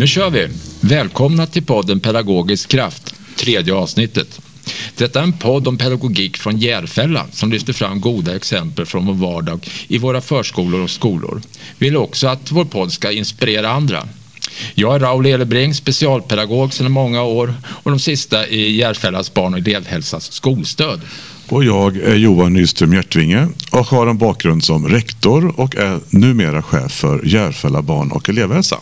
Nu kör vi! Välkomna till podden Pedagogisk kraft, tredje avsnittet. Detta är en podd om pedagogik från Järfälla som lyfter fram goda exempel från vår vardag i våra förskolor och skolor. Vi vill också att vår podd ska inspirera andra. Jag är Raul Elebring, specialpedagog sedan många år och de sista i Järfällas barn och elevhälsas skolstöd. Och jag är Johan Nyström Hjärtvinge och har en bakgrund som rektor och är numera chef för Järfälla barn och elevhälsa.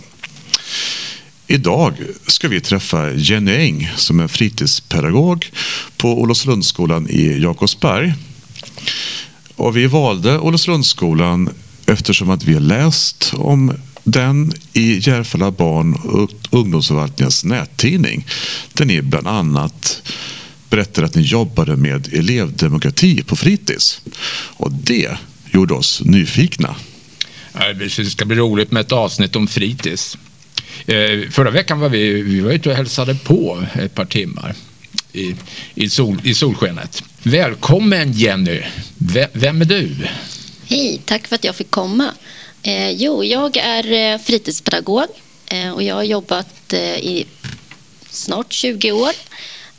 Idag ska vi träffa Jenny Eng som är fritidspedagog på Olofslundsskolan i Jakobsberg. Och vi valde Olofslundsskolan eftersom att vi har läst om den i Järfälla barn och ungdomsförvaltningens nättidning där ni bland annat berättade att ni jobbade med elevdemokrati på fritids. Och det gjorde oss nyfikna. Det ska bli roligt med ett avsnitt om fritids. Eh, förra veckan var vi, vi var ute och hälsade på ett par timmar i, i, sol, i solskenet. Välkommen Jenny! V vem är du? Hej, tack för att jag fick komma. Eh, jo, jag är eh, fritidspedagog eh, och jag har jobbat eh, i snart 20 år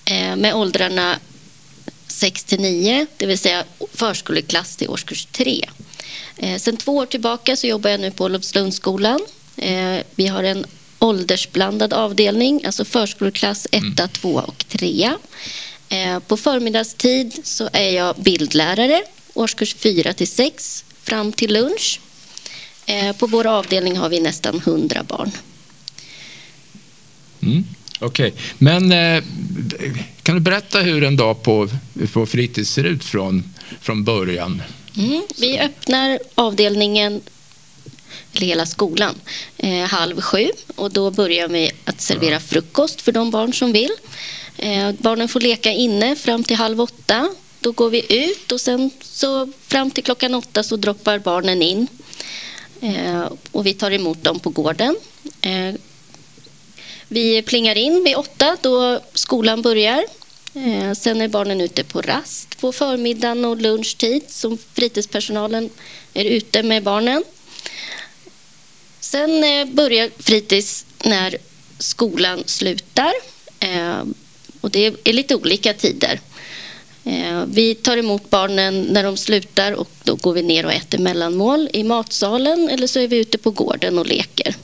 eh, med åldrarna 6 till 9, det vill säga förskoleklass till årskurs 3. Eh, sen två år tillbaka så jobbar jag nu på Olofslundsskolan. Vi har en åldersblandad avdelning, alltså förskoleklass 1, mm. 2 och 3. Eh, på förmiddagstid så är jag bildlärare, årskurs 4 till 6 fram till lunch. Eh, på vår avdelning har vi nästan 100 barn. Mm. Okej, okay. men eh, kan du berätta hur en dag på, på fritids ser ut från, från början? Mm. Vi öppnar avdelningen eller hela skolan, eh, halv sju. Och då börjar vi att servera frukost för de barn som vill. Eh, barnen får leka inne fram till halv åtta. Då går vi ut och sen så fram till klockan åtta så droppar barnen in. Eh, och vi tar emot dem på gården. Eh, vi plingar in vid åtta då skolan börjar. Eh, sen är barnen ute på rast på förmiddagen och lunchtid som fritidspersonalen är ute med barnen. Sen eh, börjar fritids när skolan slutar. Eh, och det är lite olika tider. Eh, vi tar emot barnen när de slutar och då går vi ner och äter mellanmål i matsalen eller så är vi ute på gården och leker.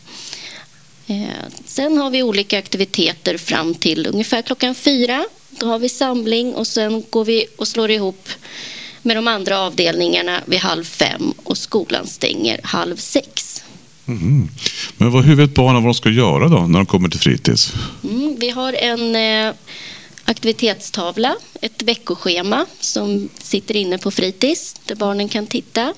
Sen har vi olika aktiviteter fram till ungefär klockan fyra. Då har vi samling och sen går vi och slår ihop med de andra avdelningarna vid halv fem och skolan stänger halv sex. Mm. Men vad, hur vet barnen vad de ska göra då när de kommer till fritids? Mm, vi har en eh, aktivitetstavla, ett veckoschema som sitter inne på fritids där barnen kan titta.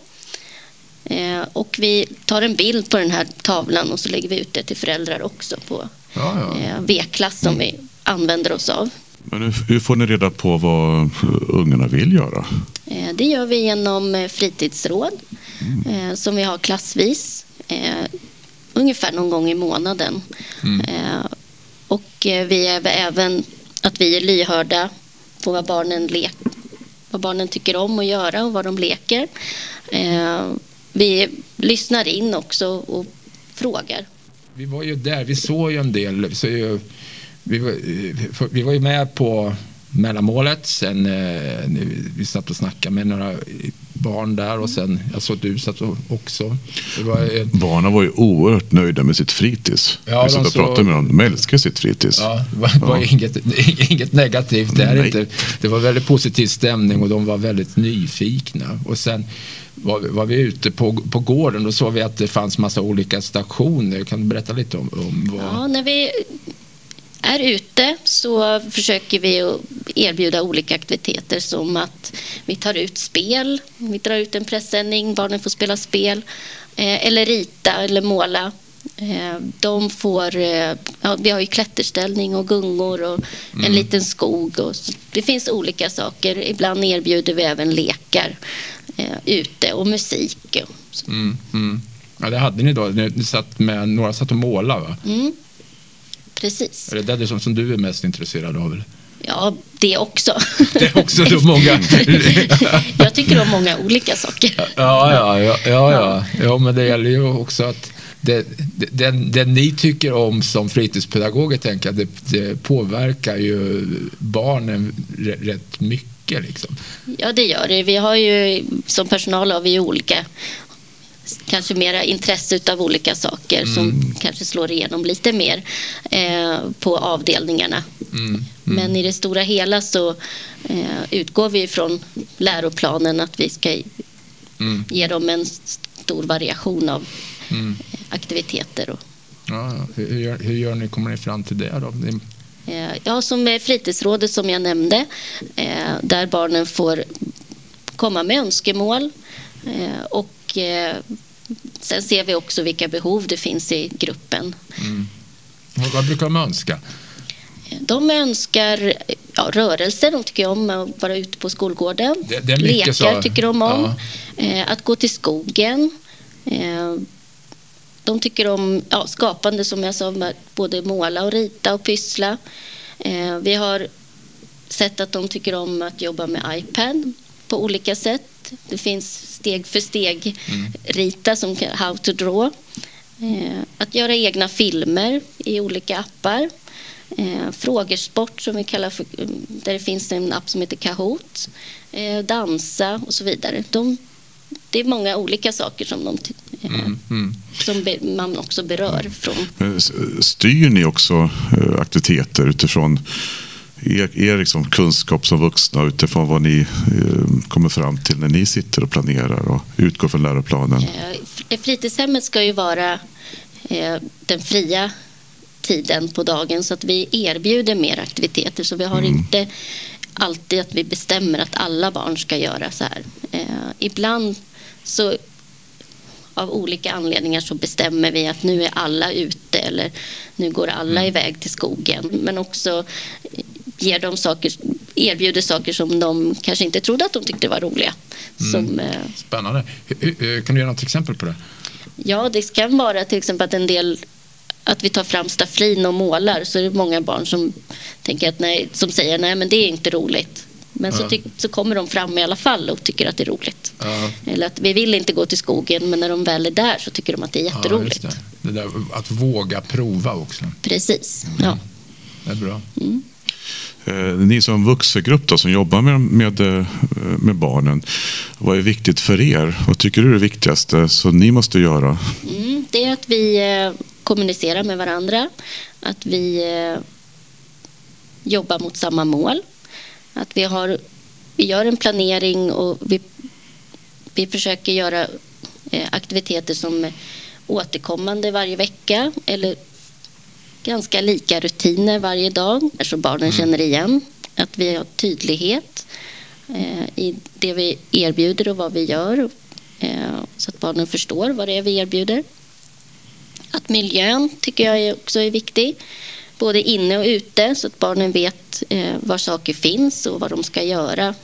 Eh, och vi tar en bild på den här tavlan och så lägger vi ut det till föräldrar också på ja, ja. Eh, V-klass som mm. vi använder oss av. Men hur, hur, får ni reda på vad ungarna vill göra? Eh, det gör vi genom eh, fritidsråd mm. Eh, som vi har klassvis eh, ungefär någon gång i månaden. Mm. Eh, och eh, vi är även att vi är lyhörda på vad barnen, lek, vad barnen tycker om att göra och vad de leker. Eh, vi lyssnar in också och frågar. Vi var ju där, vi såg ju en del. Så vi, var, eh, vi var ju med på mellanmålet. Sen eh, vi satt och snackade med några barn där och sen jag såg att du satt också. Var ett... Barnen var ju oerhört nöjda med sitt fritids. Ja, vi satt och så... pratade med dem. De älskar sitt fritids. Ja, det var, ja. var inget, inget negativt där inte. Det var väldigt positiv stämning och de var väldigt nyfikna. Och sen var, var vi ute på, på gården och såg vi att det fanns massa olika stationer. Kan du berätta lite om, om vad... Ja, när vi är ute så försöker vi erbjuda olika aktiviteter som att vi tar ut spel, vi drar ut en pressändning, barnen får spela spel eh, eller rita eller måla. Eh, de får, eh, ja, vi har ju klätterställning och gungor och mm. en liten skog. Och, det finns olika saker. Ibland erbjuder vi även lekar ute och musik. Mm, mm. Ja, det hade ni då. Ni satt med, några satt och målade va? Precis. Är det det som, som du är mest intresserad av? Eller? Ja, det också. Det är också då många. jag tycker om många olika saker. Ja, ja, ja, ja, ja. ja men det gäller ju också att det, det, det, ni tycker om som fritidspedagoger tänker jag, det, det påverkar ju barnen rätt mycket. Liksom. Ja, det gör det. Vi har ju, som personal har vi olika kanske mera intresse av olika saker mm. som kanske slår igenom lite mer eh, på avdelningarna. Mm. Mm. Men i det stora hela så eh, utgår vi från läroplanen att vi ska mm. ge dem en stor variation av mm. aktiviteter. Och... Ja, hur, gör, hur gör ni, kommer ni fram till det? Då? Eh, ja, som fritidsrådet som jag nämnde, eh, där barnen får komma med önskemål eh, och sen ser vi också vilka behov det finns i gruppen. Mm. Vad brukar de önska? De önskar ja, rörelse, de tycker om att vara ute på skolgården. Det, det Lekar så. tycker de om. Ja. Att gå till skogen. De tycker om ja, skapande, som jag sa, både måla och rita och pyssla. Eh, vi har sett att de tycker om att jobba med iPad på olika sätt. Det finns steg för steg mm. rita som How to draw. Eh, att göra egna filmer i olika appar. Eh, frågesport som vi kallar för, där det finns en app som heter Kahoot. dansa och så vidare. De det är många olika saker som, de, mm, mm. som be, man också berör. Från. Styr ni också eh, aktiviteter utifrån er, er liksom kunskap som vuxna utifrån vad ni eh, kommer fram till när ni sitter och planerar och utgår från läroplanen? Eh, fritidshemmet ska ju vara den fria tiden på dagen så att vi erbjuder mer aktiviteter så vi har mm. inte alltid att vi bestämmer att alla barn ska göra så här. Eh, ibland så av olika anledningar så bestämmer vi att nu är alla ute eller nu går alla mm. iväg till skogen. Men också ger dem saker, erbjuder saker som de kanske inte trodde att de tyckte var roliga. Mm. Som, eh, Spännande. Kan du ge något exempel på det? Ja, det kan vara till exempel att en del att vi tar fram stafflin och målar så är det många barn som, tänker att nej, som säger nej men det är inte roligt. Men ja. så, tyck, så kommer de fram i alla fall och tycker att det är roligt. Ja. Eller att vi vill inte gå till skogen men när de väl är där så tycker de att det är jätteroligt. Ja, det. det. där att våga prova också. Precis, mm. ja. Det är bra. Mm. Eh, ni som vuxengrupp då, som jobbar med, med, eh, med barnen, vad är viktigt för er? Vad tycker du är det viktigaste som ni måste göra? Mm, det är att vi eh, kommunicerar med varandra, att vi jobbar mot samma mål, att vi, har, vi gör en planering och vi, vi försöker göra aktiviteter som är återkommande varje vecka eller ganska lika rutiner varje dag så barnen mm. känner igen att vi har tydlighet eh, i det vi erbjuder och vad vi gör eh, så att barnen förstår vad det är vi erbjuder. Att miljön tycker jag också är viktig, både inne och ute så att barnen vet eh, var saker finns och vad de ska göra.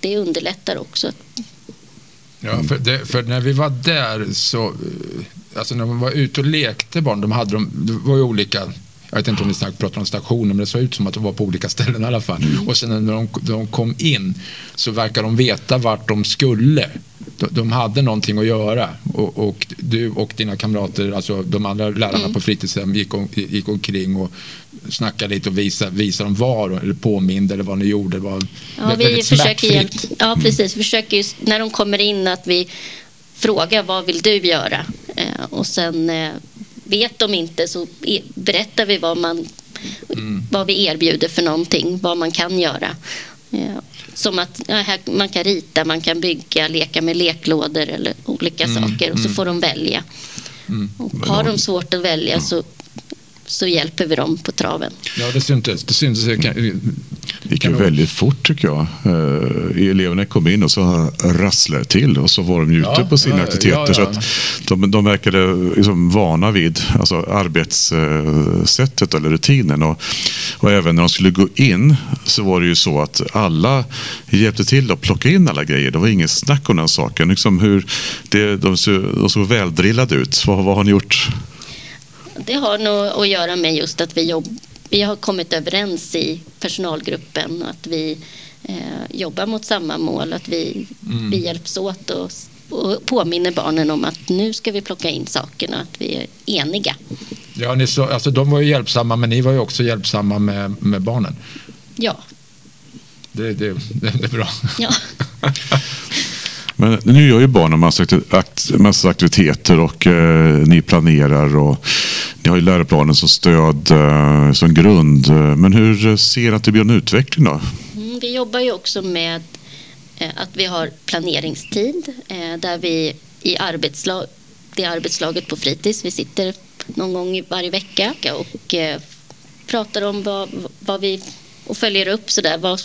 Det underlättar också. Ja, för, det, för, när vi var där så alltså när man var ute och lekte barn, de hade de, det var ju olika jag vet inte om vi pratar om stationer, men det såg ut som att de var på olika ställen i alla fall. Mm. Och sen när de, de, kom in så verkar de veta vart de skulle. De, de hade någonting att göra och, och, du och dina kamrater, alltså de andra lärarna mm. på fritidshem gick, om, gick omkring och snackade lite och visade, visade dem var eller påminde eller vad ni gjorde. Det var ja, vi försöker hjälp, ja, precis. Vi försöker just, när de kommer in att vi frågar vad vill du göra? Eh, och sen eh, vet de inte så berättar vi vad, man, mm. vad vi erbjuder för någonting, vad man kan göra. Eh, som att ja, man kan rita, man kan bygga, leka med leklådor eller olika mm. saker och så mm. får de välja. Mm. Och har de svårt att välja så så hjälper vi dem på traven. Ja, det syntes. Det syntes. Det gick ju väldigt fort tycker jag. Eh, eleverna kom in och så rasslade till och så var de ute ja, på sina ja, aktiviteter. Ja, så att de, de verkade liksom vana vid alltså arbetssättet eller rutinen. Och, och även när de skulle gå in så var det ju så att alla hjälpte till att plocka in alla grejer. Det var inget snack om den saken. Liksom hur det, de, såg, de såg väldrillade ut. Vad, vad har ni gjort? Det har nog att göra med just att vi, jobb, vi har kommit överens i personalgruppen och att vi eh, jobbar mot samma mål, att vi, mm. vi hjälps åt och och påminner barnen om att nu ska vi plocka in sakerna, att vi är eniga. Ja, ni så, alltså, de var ju hjälpsamma men ni var ju också hjälpsamma med, med barnen. Ja. Det, det, det, det är bra. ja. Men nu gör ju barnen massa, akt, massa aktiviteter och eh, ni planerar och ni har ju läroplanen som stöd, eh, som grund. Men hur ser ni att det blir en utveckling då? Mm, vi jobbar ju också med eh, att vi har planeringstid eh, där vi i arbetslag, det arbetslaget på fritids, vi sitter någon gång varje vecka och eh, pratar om vad, vad vi och följer upp sådär vad,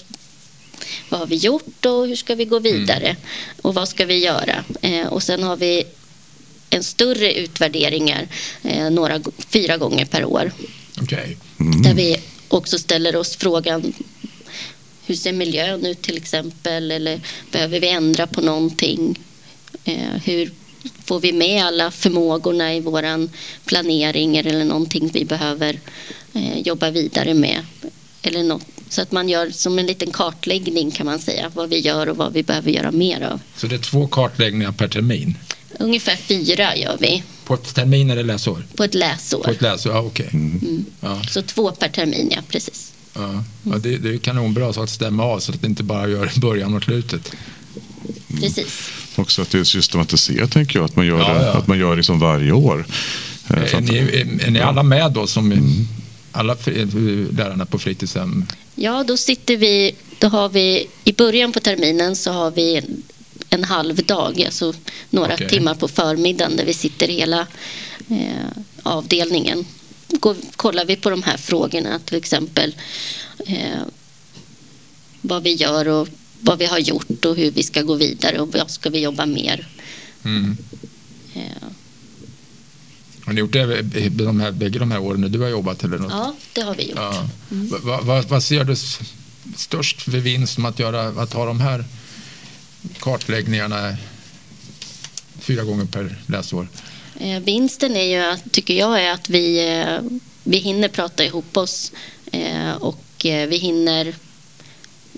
vad har vi gjort och hur ska vi gå vidare mm. och vad ska vi göra? Eh, och sen har vi en större utvärderingar eh, några, fyra gånger per år. Okay. Mm. Där vi också ställer oss frågan hur ser miljön ut till exempel eller behöver vi ändra på någonting? Eh, hur får vi med alla förmågorna i vår planering eller någonting vi behöver eh, jobba vidare med? Eller något så att man gör som en liten kartläggning kan man säga, vad vi gör och vad vi behöver göra mer av. Så det är två kartläggningar per termin? Ungefär fyra gör vi. På ett termin eller läsår? På ett läsår. På ett läsår, ja okej. Okay. Mm. Mm. Ja. Så två per termin, ja precis. Ja, ja det, det är kanonbra så att stämma av så att det inte bara gör början och slutet. Mm. Precis. Också att det är systematiserat tänker jag, att man gör ja, det, Att man gör det liksom varje år. Eh, är, ni, är, är ni alla med då som mm. alla lärarna på fritidshem? Ja, då sitter vi, då har vi i början på terminen så har vi en halv dag, alltså några okay. timmar på förmiddagen där vi sitter hela eh, avdelningen. Går, kollar vi på de här frågorna, till exempel eh, vad vi gör och vad vi har gjort och hur vi ska gå vidare och vad ska vi jobba mer. Mm. Eh. Har ni gjort det de här, bägge de här åren du har jobbat? Eller något? Ja, det har vi gjort. Ja. Mm. Vad, vad, vad ser du störst för vinst med att, göra, att ha de här kartläggningarna fyra gånger per läsår? Eh, vinsten är ju, tycker jag, är att vi, eh, vi hinner prata ihop oss eh, och vi hinner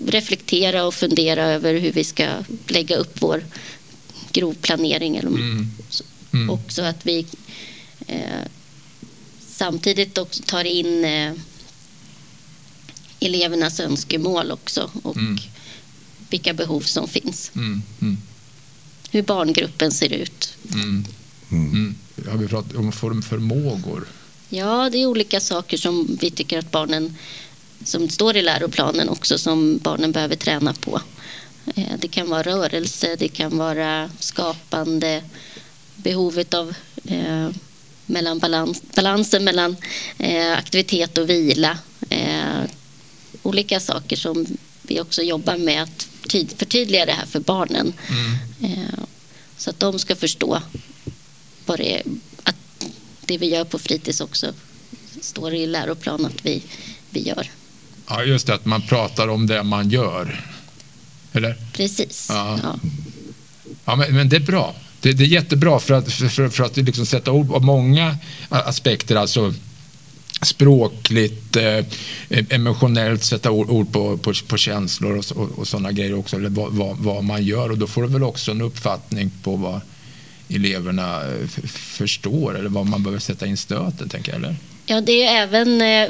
reflektera och fundera över hur vi ska lägga upp vår grovplanering. Mm. Mm. Också att vi samtidigt också tar in elevernas önskemål också och mm. Vilka behov som finns. Mm. Mm. Hur barngruppen ser ut. Mm. Mm. Har vi pratat om förmågor? Ja, det är olika saker som vi tycker att barnen som står i läroplanen också som barnen behöver träna på. Eh, det kan vara rörelse, det kan vara skapande, behovet av eh, mellan balans, balansen mellan eh, aktivitet och vila. Eh, olika saker som vi också jobbar med att förtydliga det här för barnen. Mm. Eh, så att de ska förstå vad det är, att det vi gör på fritids också står i läroplan att vi, vi gör. Ja, just det, att man pratar om det man gör. Eller? Precis. Ja. ja. ja men, men det är bra. Det, det, är jättebra för att, för, för att liksom sätta ord på många aspekter. Alltså språkligt, eh, emotionellt sätta ord, på, på, på, känslor och, och, och sådana grejer också. Eller vad, vad, vad, man gör. Och då får du väl också en uppfattning på vad eleverna eh, förstår eller vad man behöver sätta in stöten, tänker jag. Eller? Ja, det är även eh,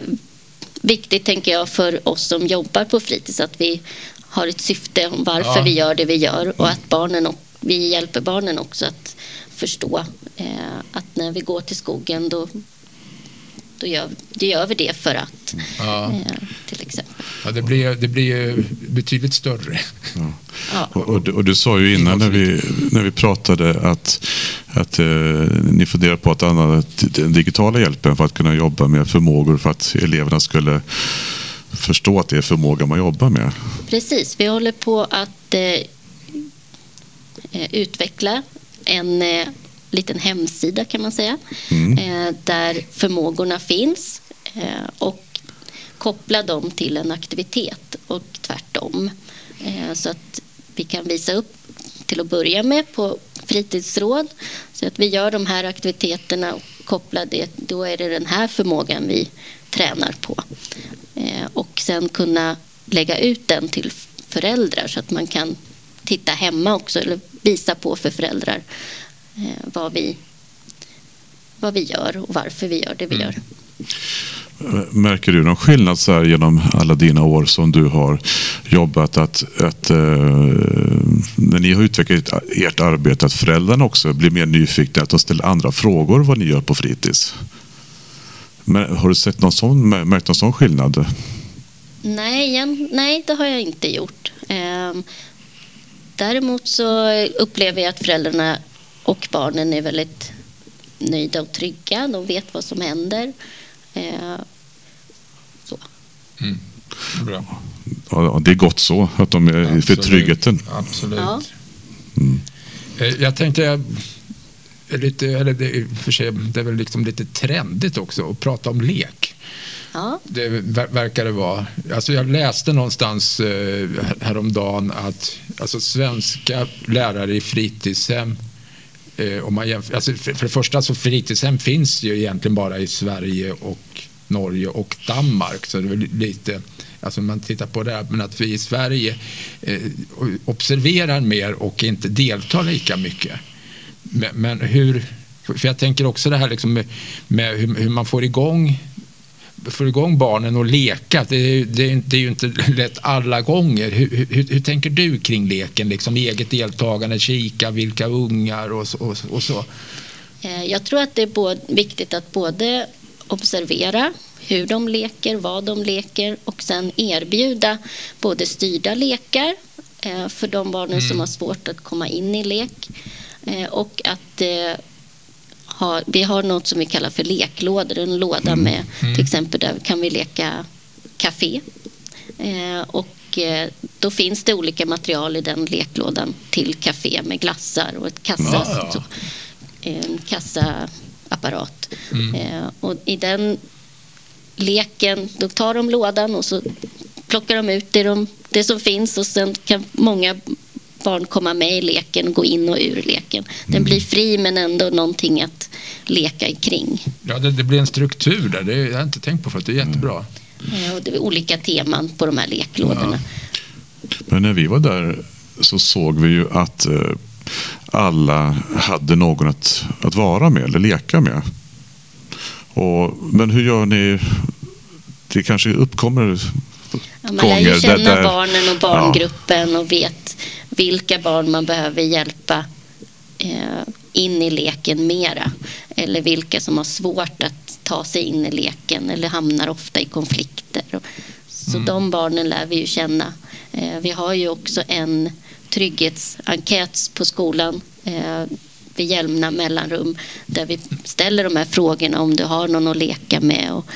viktigt, tänker jag, för oss som jobbar på fritids att vi har ett syfte om varför ja. vi gör det vi gör och att barnen och vi hjälper barnen också att förstå eh, att när vi går till skogen då, då, gör, då gör vi det för att ja. eh, till exempel. Ja, det blir, det blir betydligt större. Ja. ja. Och, och, och, du sa ju innan när vi, när vi pratade att, att eh, ni funderar på att använda den digitala hjälpen för att kunna jobba med förmågor för att eleverna skulle förstå att det är förmåga man jobbar med. Precis, vi håller på att eh, Eh, utveckla en eh, liten hemsida kan man säga mm. Eh, där förmågorna finns och koppla dem till en aktivitet och tvärtom. Så att vi kan visa upp till att börja med på fritidsråd så att vi gör de här aktiviteterna och kopplar det, då är det den här förmågan vi tränar på. Och sen kunna lägga ut den till föräldrar så att man kan titta hemma också eller visa på för föräldrar eh, vad, vi, vad vi gör och varför vi gör det vi gör. Märker du någon skillnad så här genom alla dina år som du har jobbat att, att eh, när ni har utvecklat ert arbete att föräldrarna också blir mer nyfikna, att de ställer andra frågor vad ni gör på fritids? Men, har du sett någon sån, märkt någon sån skillnad? Nej, nej, det har jag inte gjort. Eh, däremot så upplever jag att föräldrarna och barnen är väldigt nöjda och trygga. De vet vad som händer. Eh, så. Mm. Bra. Ja, det är gott så, att de är Absolut. för tryggheten. Absolut. Ja. Mm. Eh, Jag tänkte, jag är lite, eller det, är för sig, det är väl liksom lite trendigt också att prata om lek. Ja. Det ver- verkar det vara. Alltså jag läste någonstans eh, häromdagen att alltså svenska lärare i fritidshem eh, Eh, om man jämför, alltså för, för det första så fritidshem finns ju egentligen bara i Sverige och Norge och Danmark. Så det är lite, alltså om man tittar på det här, men att vi i Sverige eh, observerar mer och inte deltar lika mycket. Men, men hur, för jag tänker också det här liksom med, med hur, hur man får igång får igång barnen att leka. Det är, det, är, det är ju inte lätt alla gånger. Hur, hur, hur tänker du kring leken? Liksom eget deltagande, kika, vilka ungar och, så- och, och så. Eh, Jag tror att det är både, viktigt att både observera hur de leker, vad de leker och sen erbjuda både styrda lekar eh, för de barnen som har svårt att komma in i lek eh, och att eh, ha, vi har något som vi kallar för leklådor, en låda med till exempel där kan vi leka café Eh, och eh, då finns det olika material i den leklådan till café med glassar och ett kassa, Ja, ja. Så, en kassaapparat. Eh, och i den leken, då tar de lådan och så plockar de ut det, de, det som finns och sen kan många barn komma med i leken och gå in och ur leken. Den blir fri men ändå någonting att leka kring. Ja, det, det blir en struktur där. Det har jag inte tänkt på förut. Det är jättebra. Eh, och det är olika teman på de här leklådorna. Men när vi var där så såg vi ju att eh, alla hade någon att, att vara med eller leka med. Och, men hur gör ni? Det kanske uppkommer Ja, man lär ju känna där- där- barnen och barngruppen och vet vilka barn man behöver hjälpa eh, in i leken mera. Eller vilka som har svårt att ta sig in i leken eller hamnar ofta i konflikter. Så de barnen lär vi ju känna. Eh, vi har ju också en trygghetsenkät på skolan eh, vid jämna mellanrum där vi ställer de här frågorna om du har någon att leka med och,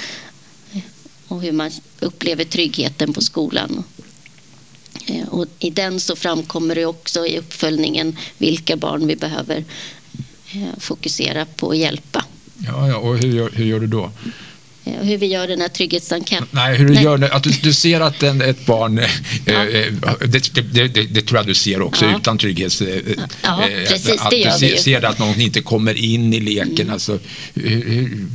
och hur man upplever tryggheten på skolan. Eh, Och I den så framkommer det också i uppföljningen vilka barn vi behöver eh, fokusera på och hjälpa. Ja, ja. Och hur gör, hur gör du då? Eh, Hur vi gör den här trygghetsenkäten. Nej, hur du Nej. gör att du, du ser att en, ett barn, Ja. eh, det, det, det, det tror jag du ser också Ja. utan trygghets... eh, Ja, precis, att det du gör vi ser, ju. ser att någon inte kommer in i leken. Alltså, hur, hur,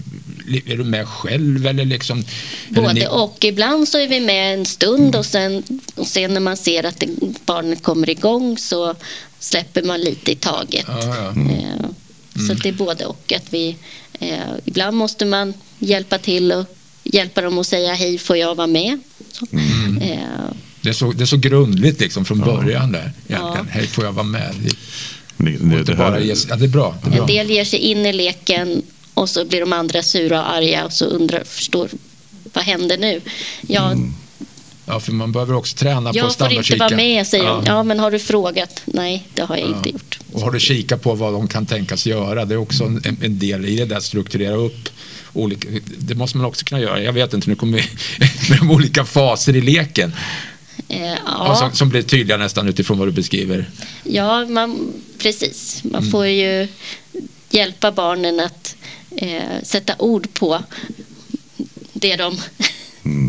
är du med själv eller liksom? eller Både ni- och. Ibland så är vi med en stund och sen, och sen när man ser att det, barnet kommer igång så släpper man lite i taget. Ja, ja. Eh, Så det är både och. Att vi, eh, ibland måste man hjälpa till och hjälpa dem att säga hej, får jag vara med? Så, eh, Det, är så, det är så grundligt liksom från början där. Egentligen. Ja. Hej, får jag vara med? Här, ja, är bra. Det är bra. En del ger sig in i leken och så blir de andra sura och arga och så undrar, förstår, vad händer nu? Ja, Ja, för man behöver också träna på jag att får stanna och inte vara med, säger ja. de. Ja, men har du frågat? Nej, det har jag Ja. inte gjort. Och har du kikat på vad de kan tänkas göra? Det är också en, en del i det där, strukturera upp olika, det måste man också kunna göra. Jag vet inte, nu kommer vi med de olika faser i leken Eh, ja, som, som blir tydliga nästan utifrån vad du beskriver. ja man, precis. Man Mm. får ju hjälpa barnen att eh, sätta ord på det de,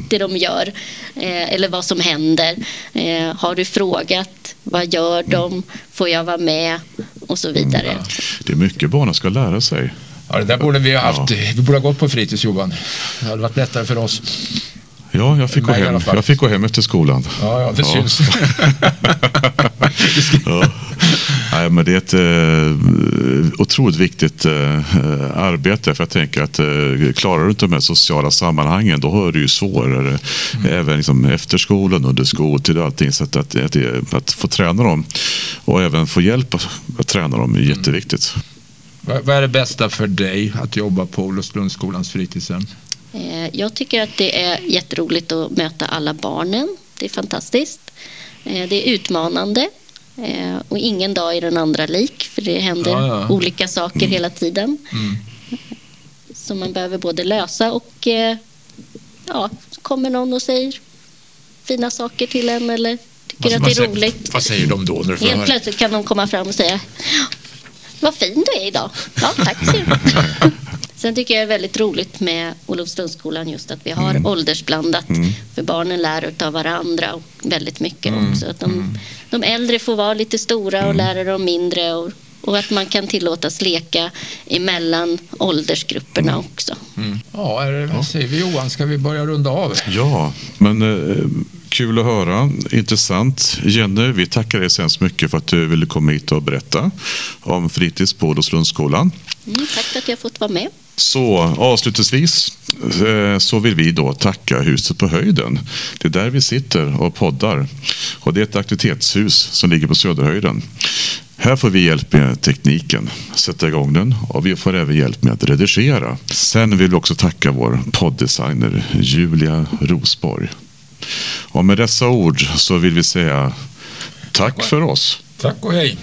det de gör eh, eller vad som händer. Eh, har du frågat? Vad gör de? Får jag vara med? Och så vidare. Ja. det är mycket barnen ska lära sig. Ja, det där borde vi ha haft. Vi borde ha gått på fritids, Johan. Det hade varit lättare för oss. Ja, jag fick, gå hem. jag fick gå hem efter skolan. Ja, ja det Ja. syns. ja. Nej, men det är ett eh, otroligt viktigt eh, arbete. För jag tänker att eh, klarar du inte de här sociala sammanhangen då har du ju svårare. Mm. Även liksom efter skolan, under skoltid och allting. Så att, att, att, att, få träna dem och även få hjälp att, att träna dem är jätteviktigt. Vad är det bästa för dig att jobba på Olofströmsskolans fritidshem? Eh, jag tycker att det är jätteroligt att möta alla barnen. Det är fantastiskt. Eh, det är utmanande eh, och ingen dag är den andra lik för det händer ja, ja. olika saker mm. hela tiden. Mm. Som man behöver både lösa och ja, kommer någon och säger fina saker till en eller tycker att det är roligt. Vad säger de då? När du Helt plötsligt kan de komma fram och säga vad fin du är idag. Ja, tack så Sen tycker jag det är väldigt roligt med Olofströmsskolan just att vi har mm. åldersblandat. Mm. För barnen lär av varandra och väldigt mycket mm. också. Att de, mm. de äldre får vara lite stora och mm. lära de mindre. Och, och att man kan tillåtas leka emellan åldersgrupperna mm. också. Ja, är det, vad säger vi Johan? Ska vi börja runda av? Ja, men eh, kul att höra. Intressant. Jenny, vi tackar dig så hemskt mycket för att du ville komma hit och berätta om fritids på Olofströmsskolan. Mm, tack för att jag fått vara med. Så avslutningsvis eh, så vill vi då tacka Huset på höjden. Det är där vi sitter och poddar. Och det är ett aktivitetshus som ligger på Söderhöjden. Här får vi hjälp med tekniken, sätta igång den och vi får även hjälp med att redigera. Sen vill vi också tacka vår poddesigner Julia Rosborg. Och med dessa ord så vill vi säga tack för oss. Tack och hej.